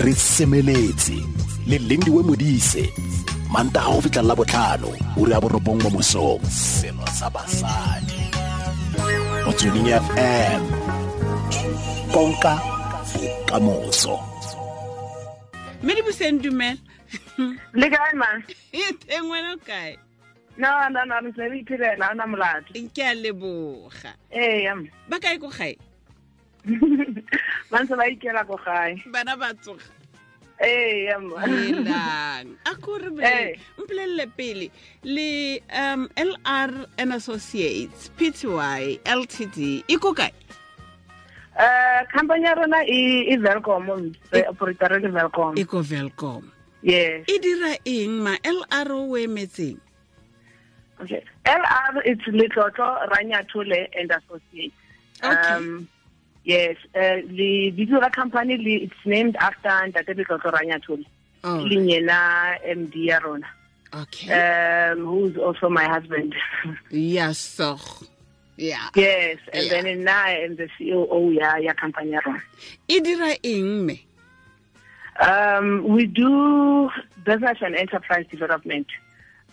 re semeletse le lindiwe modise mantaga go fitlhelela botlhano uri ya borobong mo mosong. Selo sa basadi. Motsweding fm konka bokamoso. Mme di boseng dumela? Le kae man teng wena o kae? No no no re re iphelela ona molato. Ke a leboga. Ee ba kae ko gae ba ntse ba ikela ko gae. Bana ba tsoga. Ee elang a kore Eh. mpolelele pele. Le um lr and associates pty ltd e ko kae? Um company ya rona e e velcom re ke velcom e ko velcom yes. E dira eng ma? Lr o emetseng okay. Lr it's letlotlo ranyathole and associates. Okay. um yes uh, the video company it's named after ntate letlotlo ranyathole oh, leng yena md ya rona. Okay. Um who's also my husband. Ya sog ya Yes, and Yeah. then now I am the CEO ya ya company ya rona. e dira eng me? Um we do business and enterprise development.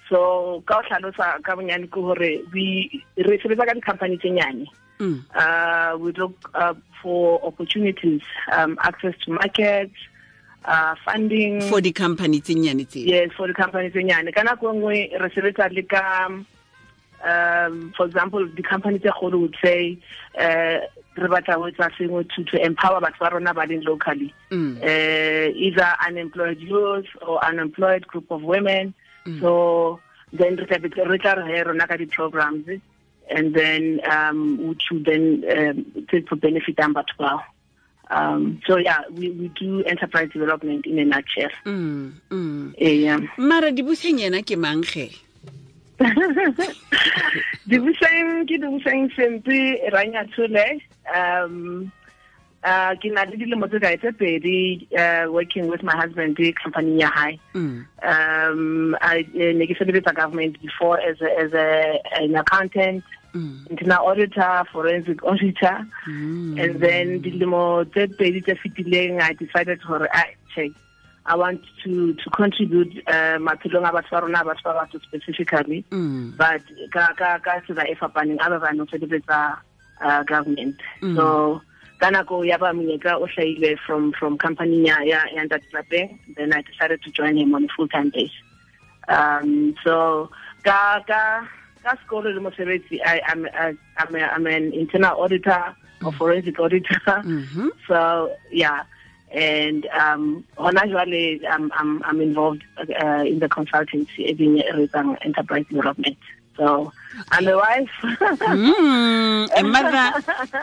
So ka o tlhalosa ka bonyane ke gore re sebetsa ka di-company tse nyane. Mm. Uh we look uh, for opportunities, um access to markets, uh funding for di-company tse nyane tse yes for the company tse nyane ka nako e nngwe re sebetsa le ka um for example the company tse kgolo would say uh re batla go etsa sengwe to to empower batho ba rona ba leng locally Mm. uh either unemployed youth or unemployed group of women so then re tla re rona ka di-programs and then um which would then um, for benefit ang batho bao. Um so yeah we, we do enterprise development in a nutshell. Mm, mm. yeah mara dibuseng yena ke mangge dibuseng ke dibuseng sempe ranya tshole um uh ke na le dilemo tse kae tse pedi uh, working with my husband company ya hae Mm. um i ne ke sebeletsa government before as a, as a, an accountant Mm. internal auditor forensic auditor Mm. and then dilemo tse pedi tse fetileng i decided hore I check I want to to contribute uh, maphelong a batho ba rona batho ba batho specifically Mm. but ka ka ka tsela e fapaneng other than ho sebeletsa uh, government Mm. so ka nako ya ba monyetla o hlahile from from company ya ya ya ntate lapeng then i decided to join him on a full time base um so ka ka ka sekolo le mosebetsi i am i'm a, i'm an internal auditor or forensic auditor. Mhm. so yeah. And um hona jwale I'm, I'm i'm involved uh, in the consultancy e being enterprise development. So i'm a wife Mm, a mother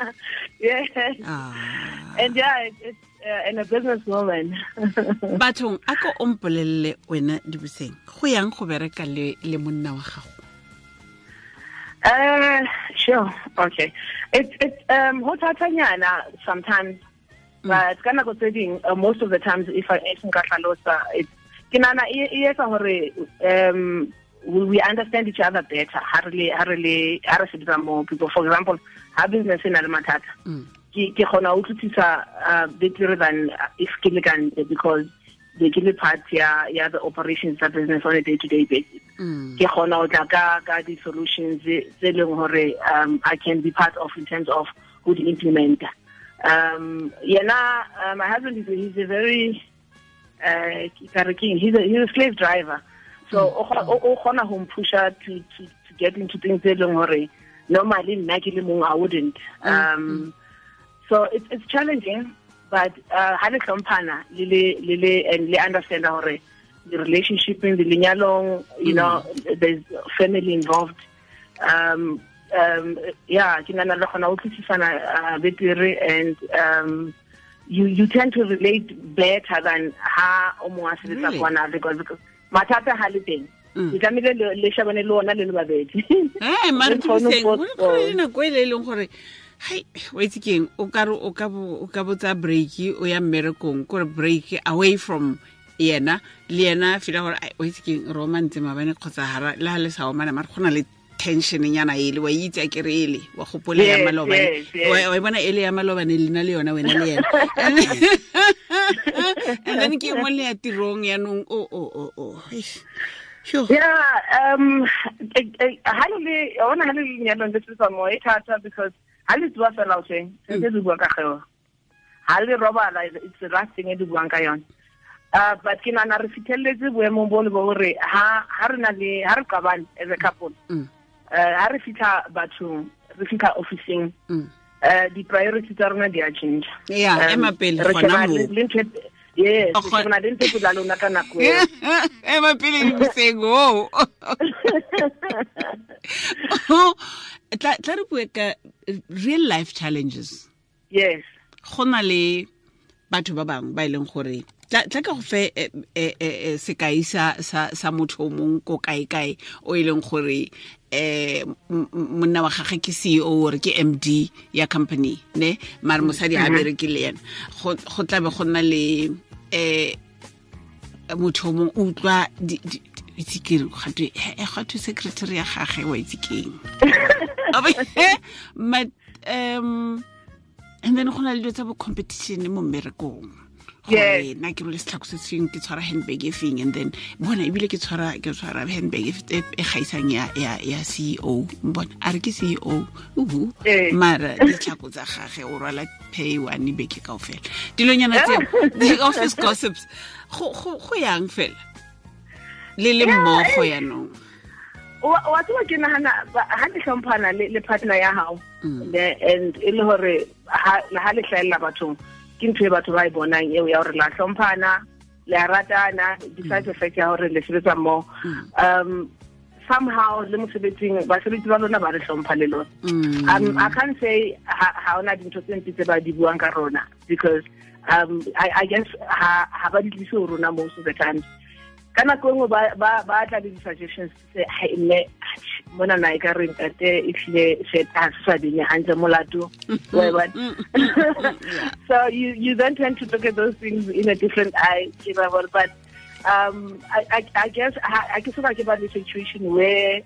yes. Ah. and yeah it, it's uh, and a businesswoman bathong a ko o mpolelele wena dibuseng go yang go bereka le le monna wa gago Uh, sure. Okay. It's it's um sometimes, but kana go tseding uh, most of the times if I if nka hlalosa it's ke nana e e etsa um we, we understand each other better. Ha re le ha re le ha re sebetsa mo people for example, ha business ena le mathata. Mm. Ke ke kgona ho utlwisisa uh, better than uh, if ke le because the ke le part ya ya the operations of business on a day to day basis Mm. ke kgona ho tla ka ka di solutions tse tse leng hore um I can be part of in terms of who di implementa um yena uh, my husband is a, he's a very uh he's a he's a slave driver so o o o kgona ho mpusha to to to get into things tse leng hore normally nna ke le mong I wouldn't. Um so it's it's challenging but uh ha le hlomphana le le le le and le understand hore the relationship in the lenyalong you know there's family involved. Um um yeah ke nana le khona utlwisisana uh, betere and um you you tend to relate better than ha o mo a sebetsa kwana because because mathata ha le teng. Mm. ke tlamehile le- shabane shebane le ona le le babedi. Eh, nako e le e leng gore hai wa itse keng o ka re o ka bo o ka botsa break o ya mmerekong. Kore break away from yena le yena fela gore ai wa itse keng ntse mabane kgotsa hara le ha le sa omana mare go na le tension nyana ele wa itse a kere ele wa gopola ya Yes, malobane. wa wa bona ele ya malobane lena le yona wena le yena. And then- ke mo le ya tirong yaanong o o o o. Yeah, um, ha le le ona ha le le nyalong le tsitsa mo e thata because ha le tswa fela o teng se se bua ka geo ha le robala it's the last thing e di buang ka yona. Uh, but ke nana re fitlheletse boemong bo le bo gore ha ha re na le ha re qabane as a couple. Mm. Eh, ha re fitlha batho re fitha officing. Um di-priority tsa rona di a change ya eh, le ntse e e tsa lona ka nako e ema pele tla re bue ka real life challenges. Yes. Gona le batho ba bangwe ba e leng gore tla ka go fe eh, eh, eh, sekai sa motho o mongwe ko kae kae o e leng gore eh m- m- monna wa gagwe ke CEO or ke MD ya company ne? Mare mosadi ha bereke le yena. Go go tla be go nna le eh motho o mongwe o utlwa itse kere gatwe secretary ya gagwe wa itse keng um and then go na le dilo tsa bo competition mo mmerekong. Nna ke role setlhako se seng ke tshwara handbag e feng and then bona ebile ke tshwara ke tshwara handbag e e e gaisang ya ya e CEO bona a re ke CEO uhu. O mara ditlhako tsa gage o rwala pay one beke kaofela. Dilonyana tseo office gossips go yang fela? Le le mmogo yaanong wa wa tseba ke nagana ga le le partner ya hao Mm. and e le gore ha ha le hlahella bathong ke ntho e batho ba e bonang eo ya gore la tlhomphana le a ratana besides the fact ya gore le sebetsa mmogo um somehow le mosebetsing basebetsi ba lona ba re tlhompha le lona. Mm. um i can't say ha ona dintho tse ntse tse ba di buang ka rona because um i i guess ha ha ba di tlise ho rona most of the times ka nako engwe ba tla le di-suggestions tse hai mme mona na e ka re ntate e tlile se a se sa dine hantle molato. So you you then tend to look at those things in a different eye ke ba bona but um I, I I guess ha I guess ke ba the situation where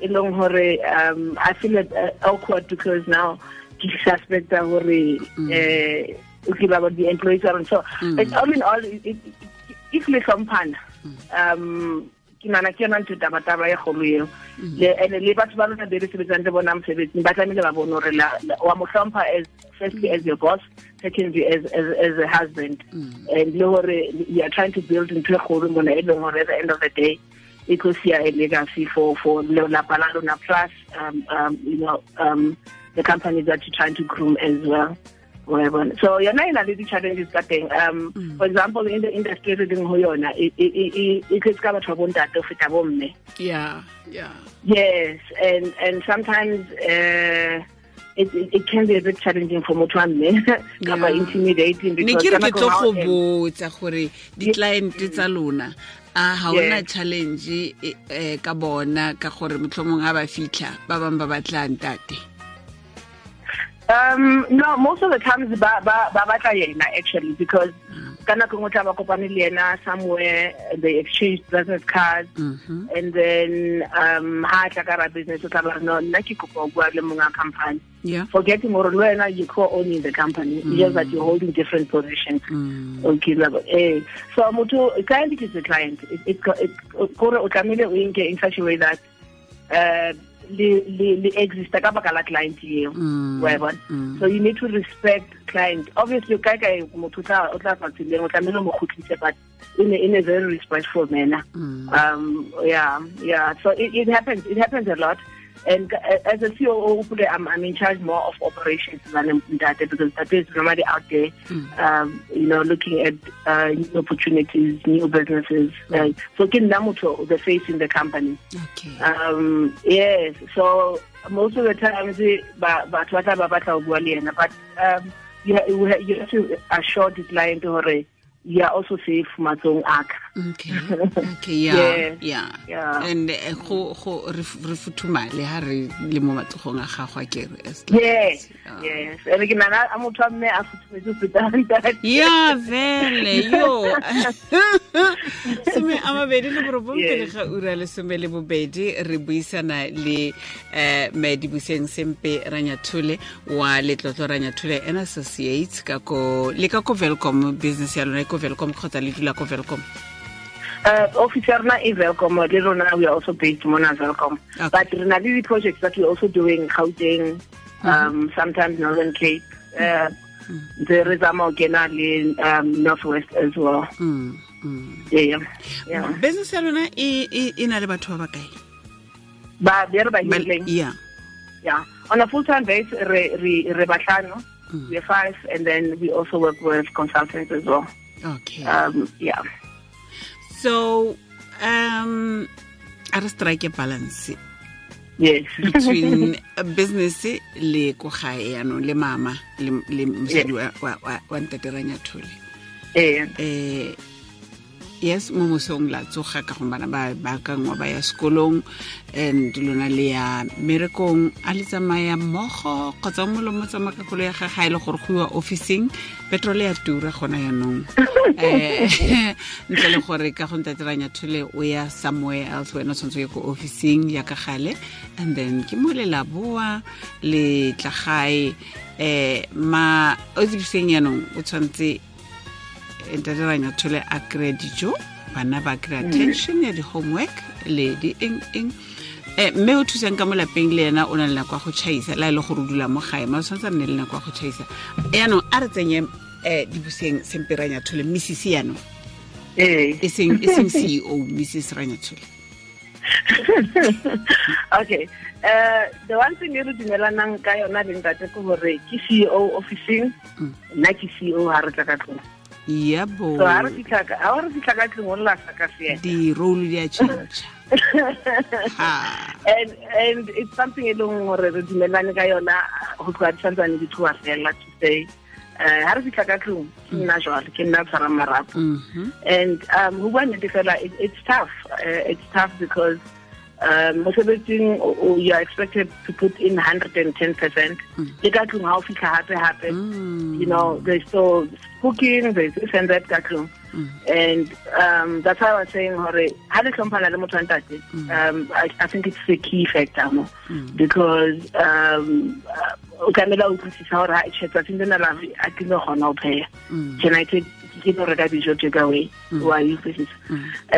e leng hore um I feel it, uh, awkward because now ke suspect hore eh ke ba the employees. Are so it's all in all it, it, it, if le hlomphana um ke nana ke yona ntho taba-taba e kgolo eo. And le batho ba be re sebetsang le bona mosebetsing ba tlamehile ba bone gore wa mo hlompha as firstly as your boss secondly as as, as a husband. And le gore you are trying to build ntho e kgolo mona e leng gore at the end of the day e tlo sia a legacy for for lelapa la lona plus um, um, you know um, the company that you're trying to groom as well wa bona so yona e na le di-challenges ka teng um for example in the industry e re leng ho yona e e- e- e- e tletse ka batho ba bontate ho feta bomme yeah yeah. Yes and and sometimes uh, it, it, it can be a bit challenging for motho wa mme kapa intimidating ne ke re ke tlo go botsa gore di-client tsa lona a ga ona challenge eh, eh, ka bona ka gore motlhomong ga ba fitlha ba bangwe ba batlang tate Um, no, most of the times ba ba ba batla yena actually because ka nako ngwe tla ba kopane le yena somewhere they exchange business cards Mhm. and then um ha tla ka ra business o tla ba no nna ke kopa ho bua le monga company. Yeah. Forgetting le wena you co-owning the company it's just that you're holding different positions Mm. okay labo eh. So motho client is a client. It it it gore o tlamehile o nke in such a way that uh le exista ka baka la client eo Mm. wa bona Mm. so you need to respect client obviously ka ka motho o tla tla tsileng o tlamehile mo khutlise but in a, in a very respectful manner Mm. um yeah yeah so it, it happens it happens a lot and as a COO I'm, I'm in charge more of operations than Mdate because that is normally out there um, you know looking at uh, new opportunities new businesses. Uh, so motho the face in the company. Okay. Um yes so most of the times but ba batho ba tla ba batla ho bua le yena but um you, you have to assure the client you are also safe matsong aka okay. Okay yeah Yes. yeah. Yeah. and eh, go go re futhuma le futhumale ha re le mo matsogong a gago ke re yes yes. And ke nana a motho a mme a futhumetse se feta ya vele yo. Some a mabedi le borobong pele le ga ura le lesome le bobedi re buisana le um medibuseng sempe ranyathule wa letlotlo ranyathule and associates ka ko le ka ko velcom business ya lona e ko velcom kgotsa le dula ko velcom uh, office ya rona e Welkom le rona we are also based mona Welkom Okay. but re na le di-projects that we're also doing Gauteng um, sometimes Northern Cape uh, ntse re zama ho kena le um, Northwest as well. Mm, mm. yeah, yeah. business ya lona e na le batho ba bakae? Ba be re ba Ba- yeah. Yeah. On a full time base re re re bahlano we are five and then we also work with consultants as well. Okay. Um, yeah so um a re strike balance yes. between a business le ko gae yaanong le mama le mosadi wa ntateranya thole yeah. Yes mo mosong la tsoga ka gong bana ba ba ba ya sekolong and lona le ya merekong. A le tsamaya mmogo kgotsa mo lo mo tsamaya ka kolo ya ga ga e le gore go iwa officing petrole ya tura gona yaanong um ntle le gore ka go ntateranya thole o ya somewhere else wena o tshwanetse o ye ko officing ya ka gale. And then ke mo le letlagae um le eh ma o tsebiseng yaanong o tshwanetse ntateranya thole a kry dijo bana ba kry attention ya di-homework le di eng eng. Um mme o thusang ka mo lapeng le ena o na le nako ya go chaisa la e le gore o dula mo gae ma o tshwanetse a nne le nako ya go chaisa yaanong a re tsenye um dibuseng sempe ranyathole mrs yaanong Eh. e seng e ceo mrs ranyathole okay. Uh, the one thing e re dumelanang ka yona le ntate ke gore ke ceo officing. Nna ke ceo ha re tla ka tlong yabo so ha re fitlha ka ha re fitlha ka tlong o lla sa ka seena di-role di a change and and it's something e leng gore re dumelane ka yona go tloga di santsane di thuwa fela to say uh, ha re fitlha ka tlong ke nna jwale ke nna tshwarang marapo. Mhm. and um ho bua nnete fela it's tough. Uh, it's tough because um mosebetsing you are expected to put in 110 percent. Le ka tlong ha o fitlha hape Mm. you know there's still cooking there's this and that ka tlong and um that's why I was saying hore ha le hlomphana le motho wa ntate um I, I think it's the key factor mo. Because um uh, o tlamela o utlwisisa hore ha e tsatsing lena la a ke no kgona ho pheha. Can I take ke no reka dijo take away wa utlwisisa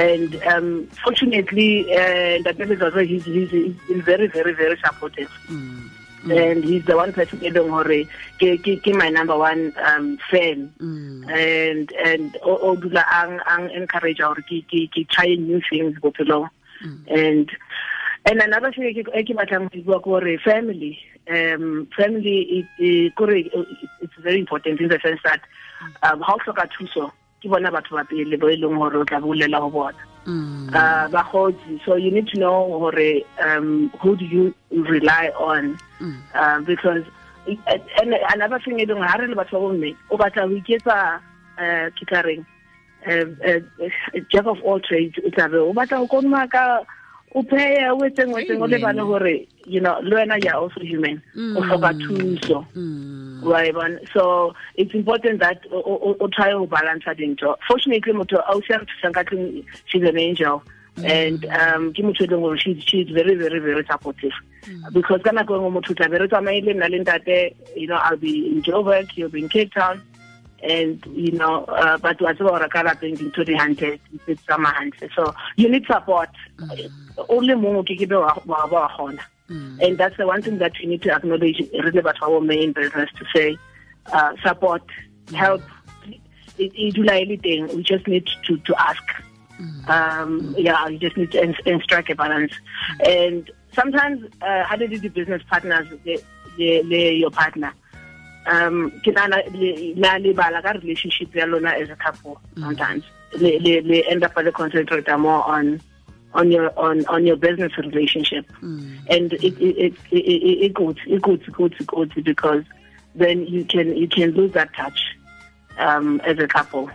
and um fortunately uh that Lezozo he's he's he's very very very supportive. Mm. and he's the one person e leng hore ke ke ke my number one um fan. Mm. and and o dula ang ang encourage ke ke ke try new things bophelong. And and another thing e ke e ke batlang go bua ke family um family it it it's very important in the sense that um ha o hloka thuso ke bona batho ba pele bo e leng gore o tla bolela go bona. Mm. uh bagodi so you need to know gore um who do you rely on? Um uh, because and another thing e leng ha re le batho ba bomme o batla go iketsa um ke tla reng uh, jack of all trades o tlabe o batla go konuma ka o pheya o etseng o etseng o lebale hore you know le wena you are also human. O hloka thuso. Mm. wa e bona. So it's important that o- o o- o try to balance dintho. Fortunately motho a o se re thusang ka tlung she's an angel. And um ke motho e leng gore she's very very very supportive. Because ka nako e nngwe motho o tla be re tsamaile nna le ntate you know i'll be in joburg you'll be in cape town and you know uh, but wa tseba gore ka lapeng dintho di hantle di tsamaya hantle. So you need support. O le mongwe ke ke be wa ba wa kgona. And that's the one thing that we need to acknowledge. Really about our main business to say uh, support help. It, it dula e le teng. We just need to to ask. Um yeah you just need to and, and strike a balance. And sometimes uh, how do the business partners the, the, the your partner um ke nana le la le bala ka relationship ya lona as a couple sometimes le le le end up le concentrate more on on your on on your business relationship and it it it it, goes it goes it goes it goes because then you can you can lose that touch um, as a couple.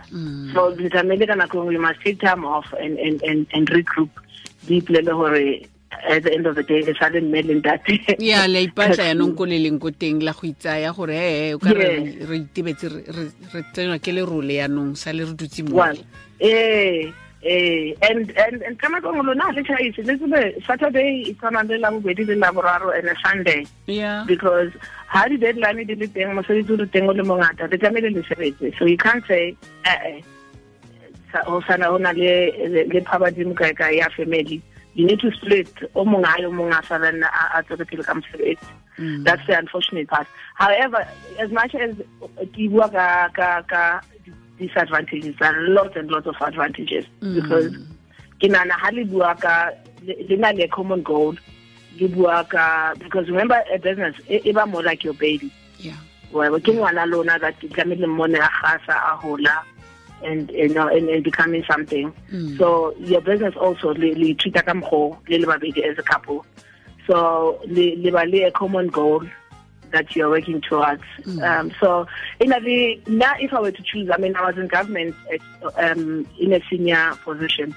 So the tlamehile ka nako e nngwe you must take time off and, and, and, and regroup. Di ipolele hore at the end of the day, le sale mme le ntate. ya le ipatla yanong ko le leng ko teng la go itsaya gore ee o ka re re itebetse re- re- re tsenwa ke lerole yanong sa le re dutse mo. Well, eh, and and and ka nako e lona le tšhaise le tsebe Saturday e tshwana le labobedi le laboraro and Sunday. Yeah. Because ha di deadline di le teng mosebetsi o le teng o le mongata le tlamehile le sebetse. So you can't say eh eh o sana ho na le le le phabadimo kae kae ya family you need to split. O mong a ye o mong a sala nna a tswele pele ka mosebetsi. Mm. That's the unfortunate part. However as much as ke bua ka ka ka disadvantages there are lots and lots of advantages. Mm. Because ke nana ha le bua ka le le na le common goal le bua ka because remember a business e ba more like your baby. Ya well ke ngwana lona that tlamehile mmone a gasa a hola and you know and, and becoming something. So your business also le le treat ka mkho le le babedi as a couple. So le le ba le a common goal that you're working towards. Um so in a way now if i were to choose i mean i was in government at, um in a senior position.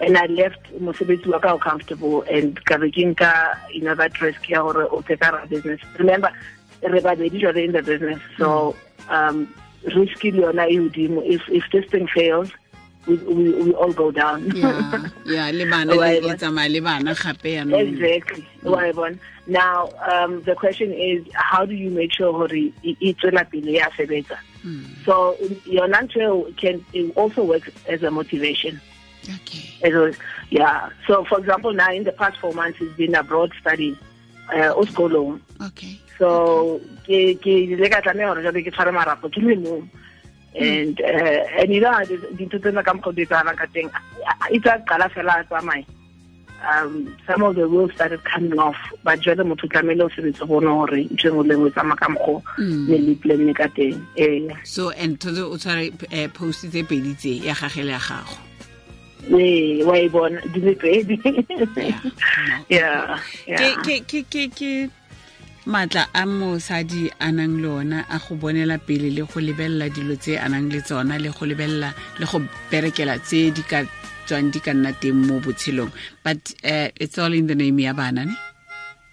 And I left mosebetsi wa ka o comfortable and ka be ke nka you know that risk ya gore o take ra business. Remember re babedi jwale in the business. So um risk yona e hodimo if if this thing fails we we, we all go down. Ya ya le bana Wa le bona? le tsamaya le bana gape yanong. Exactly. Wa bona? now um the question is how do you make sure gore e e tswela pele ya sebetsa? So yona ntho eo can it also works as a motivation. Okay. It was, yeah. So, for example, now in the past four months, he's been abroad studying, uh, sekolong. Okay So, ke ke ile ka tlameha gore jabe ke tshware marapo ke le mo And uh, and you know dintho tsena ka mokgwa di etsahalang ka teng e tsa qala fela a tsamaya um some of the rules started coming off but jale motho o tlamehile o sebetse bone gore ntho engwe lengwe le nngwe e tsamaya ka mokgwa ne le plan ka teng. Ee so and o tshware eh, post tse pedi tse ya gage le ya gago ee wa e bona di le pedi. Ke matla a mosadi a nang le ona a go bonela pele le go lebelela dilo tse a nang le tsona le go lebelela le go berekela tse di ka tswang di ka nna teng mo botshelong. But uh, it's all in the name ya bana ne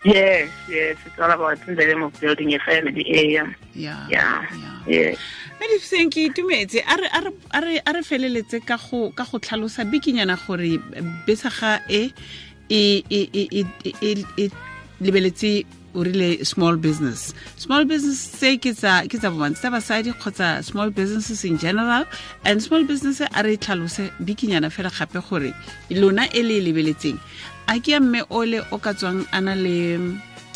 Yes, yes, it's all about in of building a family. Yeah, yeah yeah, yeah yeah. medifiseng ke itumetse a re- feleletse ka go ka go tlhalosa bikinyana gore besaga e e e- e- e- e- e lebeletse o rile small business small business se ke tsa ke tsa bomantshe tsa basadi kgotsa small businesses in general and small business a re tlhalose bikinyana fela gape gore lona e le e lebeletseng a ke ya mme ole o ka tswang a na le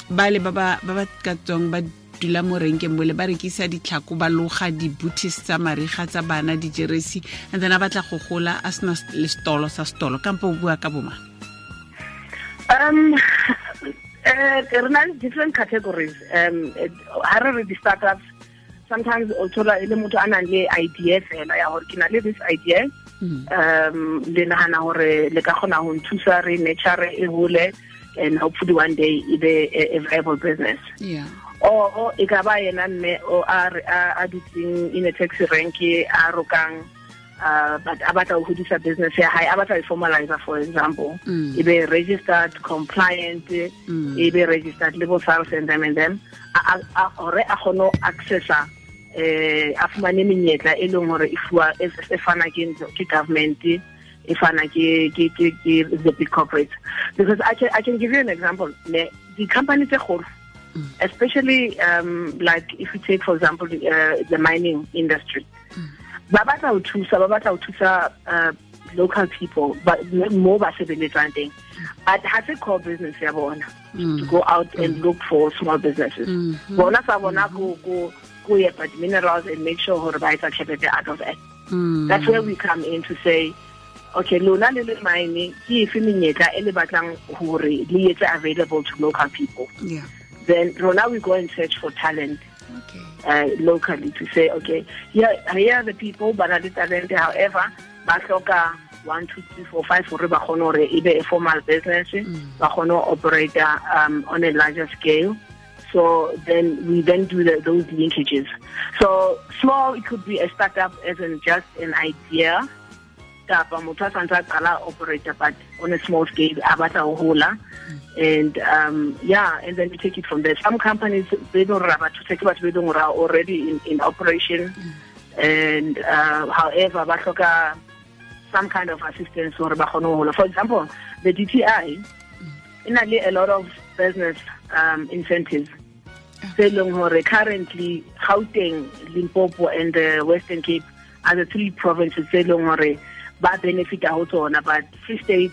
ba le ba ba ka tswang ba dula mo renkeng bole ba rekisa ditlhako ba loga di-bootis tsa mariga tsa bana dijeresi and then a batla go gola a sena le stolo sa stolo kampo o bua ka boma Um, re na le different categories. Um, ha re re di startups, sometimes o thola e le motho a nang le idea fela ya gore ke na le this idea. Um, le nahana hore le ka kgona ho nthusa re nurture e hole and hopefully one day e be a, viable business. yeah o e ka ba yena mme o a dutseng in a taxi rank a rokang uh, but a batla ho hodisa business ya hae a batla e formalizer for example Mm. e be registered compliant Mm. e be registered le bo SARS and them and them a- a- kgone accessa eh a fumane menyetla e leng hore e fuwa e fana ke government e fana ke ke ke ke the big corporate. Because I can, I can give you an example. Ne the company tse kgolo especially um, like if you take for example the, uh, the mining industry. Ba batla ho thusa ba batla ho thusa uh, local people but mo ba sebeletsang teng. But ha se core business ya bona. To go out and look for small businesses. Bona sa bona go go epa the minerals and make sure hore ba etsa tjhelete out of it. Mm. that's where we come in to say okay lona le le mine ke efe menyetla e le batlang le etse available to local people? Yeah. Then rona we go and search for talent okay. uh, locally to say okay here here are the people ba na le talent however ba hloka one two three four five hore ba kgone e be a formal business ba kgone ho um, on a larger scale So then we then do the, those linkages. So small, it could be a startup as in just an idea. kapa a santse a qala operator but on a small scale a batla ho hola and um yeah and then we take it from there some companies they don't have to take batho be leng are already in, in operation and uh, however ba some kind of assistance hola for example the DTI le a lot of business um incentives. Tse leng currently Gauteng Limpopo and the Western Cape are the three provinces tse leng hore ba benefita ho tsona. But Free State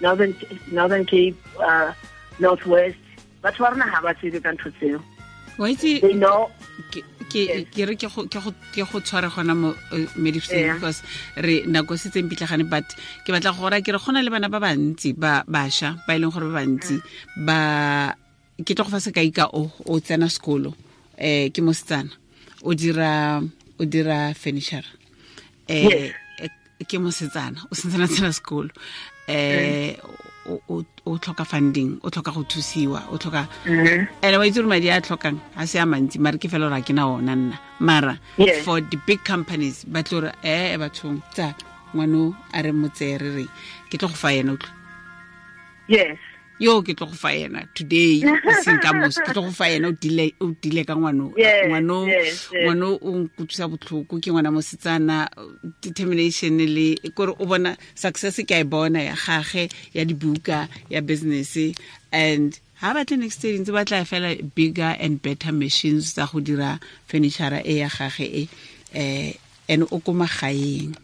Northern Northern Cape uh, Northwest batho ba rona ha ba tsebe ka ntho tseo. They know ke ke- re ke go tshware gona mo uh, medicine because re nako se tseng pitlagane but ke batla go gora ke re gona le bana ba bantsi ba bašwa ba e leng gore ba bantsi ba ke tlo go fa sekai ka o o tsena sekolo um ke mosetsana. O dira o dira furniture um Yes. ke mosetsana o sentsana tsena sekolo. Um o tlhoka funding o tlhoka go thusiwa o tlhoka Mhm. and wa itse gore madi a tlhokang ga se a mantsi mare ke fela gore a ke na ona nna. Mara for the big companies ba tlo gore ee bathong tsa ngwano a re motseye re reng? Ke tlo go fa ena utlwa yes yo ke tlo go fa ena today e seng ka moso ke tlo go fa ena o dile ka ngwano ngwano o nkutlwisa botlhoko ke ngwana mosetsana determination le kore o bona success ke a e bona ya gage ya dibuka ya business. And ha batle next day ntse ba tla fela bigger and better machines tsa go dira furniture e ya gage e um and o ko magaeng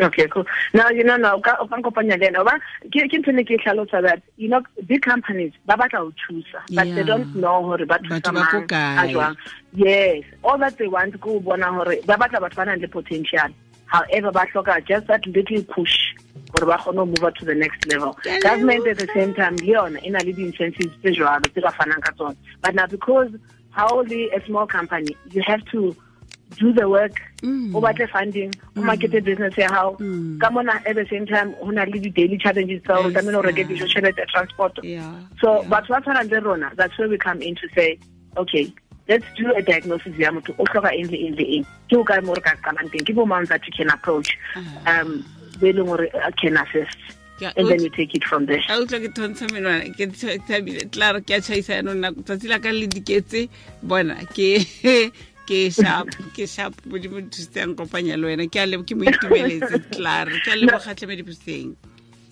Okay, cool. Now, you know, now, ka o ka le ena. Ba, ke ke ntho ne ke hlalosa that, you know, big companies, ba batla ho thusa, but Yeah. they don't know hore ba Batho thusa mang, a Yes, all that they want ko bona hore, ba batla batho ba nang le potential. However, ba hloka just that little push hore ba kgone move to the next level. Government at the same time, le yona, e na le di-incentives tse jwalo, tse ba fanang ka tsona. But now, because how only a small company, you have to do the work Mm. o batle funding o markete business ya hao. Mm. ka mona at the same time ho na le di-daily challenges tsa hore tlamehile o reke dijo tšhelete transport. So batho ba tshwanang le rona that's where we come in to say okay let's do a diagnosis ya motho o hloka eng le eng le eng. Ke o kae mo re ka qalang teng? Ke bo mang that you can approach? Um be leng gore uh, can assist. Yeah, and then you take it from there. A utlwa ke thontsha menwana ke thabile tlare ke a tšhaisa yanong nako tsatsi la ka le diketse bona ke ke sharp ke sharp modimo thusitsang kopanya le wena ke a lebo ke mo itumeletse tlare ke a lebogatlhe mo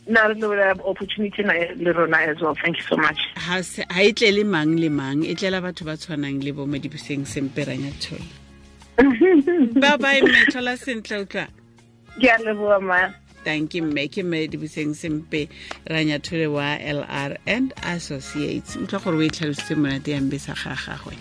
na re opportunity na le rona as well. Thank you so much. Ha e tle le mang le mang e tlela batho ba tshwanang le bo modibuseng semperanya thola ba bye mme thola sentle utlwa. Ke a leboga ma. Thank you mme. Ke mme diboseng sempe ranya thole wa lr and associates. Utlwa gore o e tlhalositse monate yambe sa ga gagwe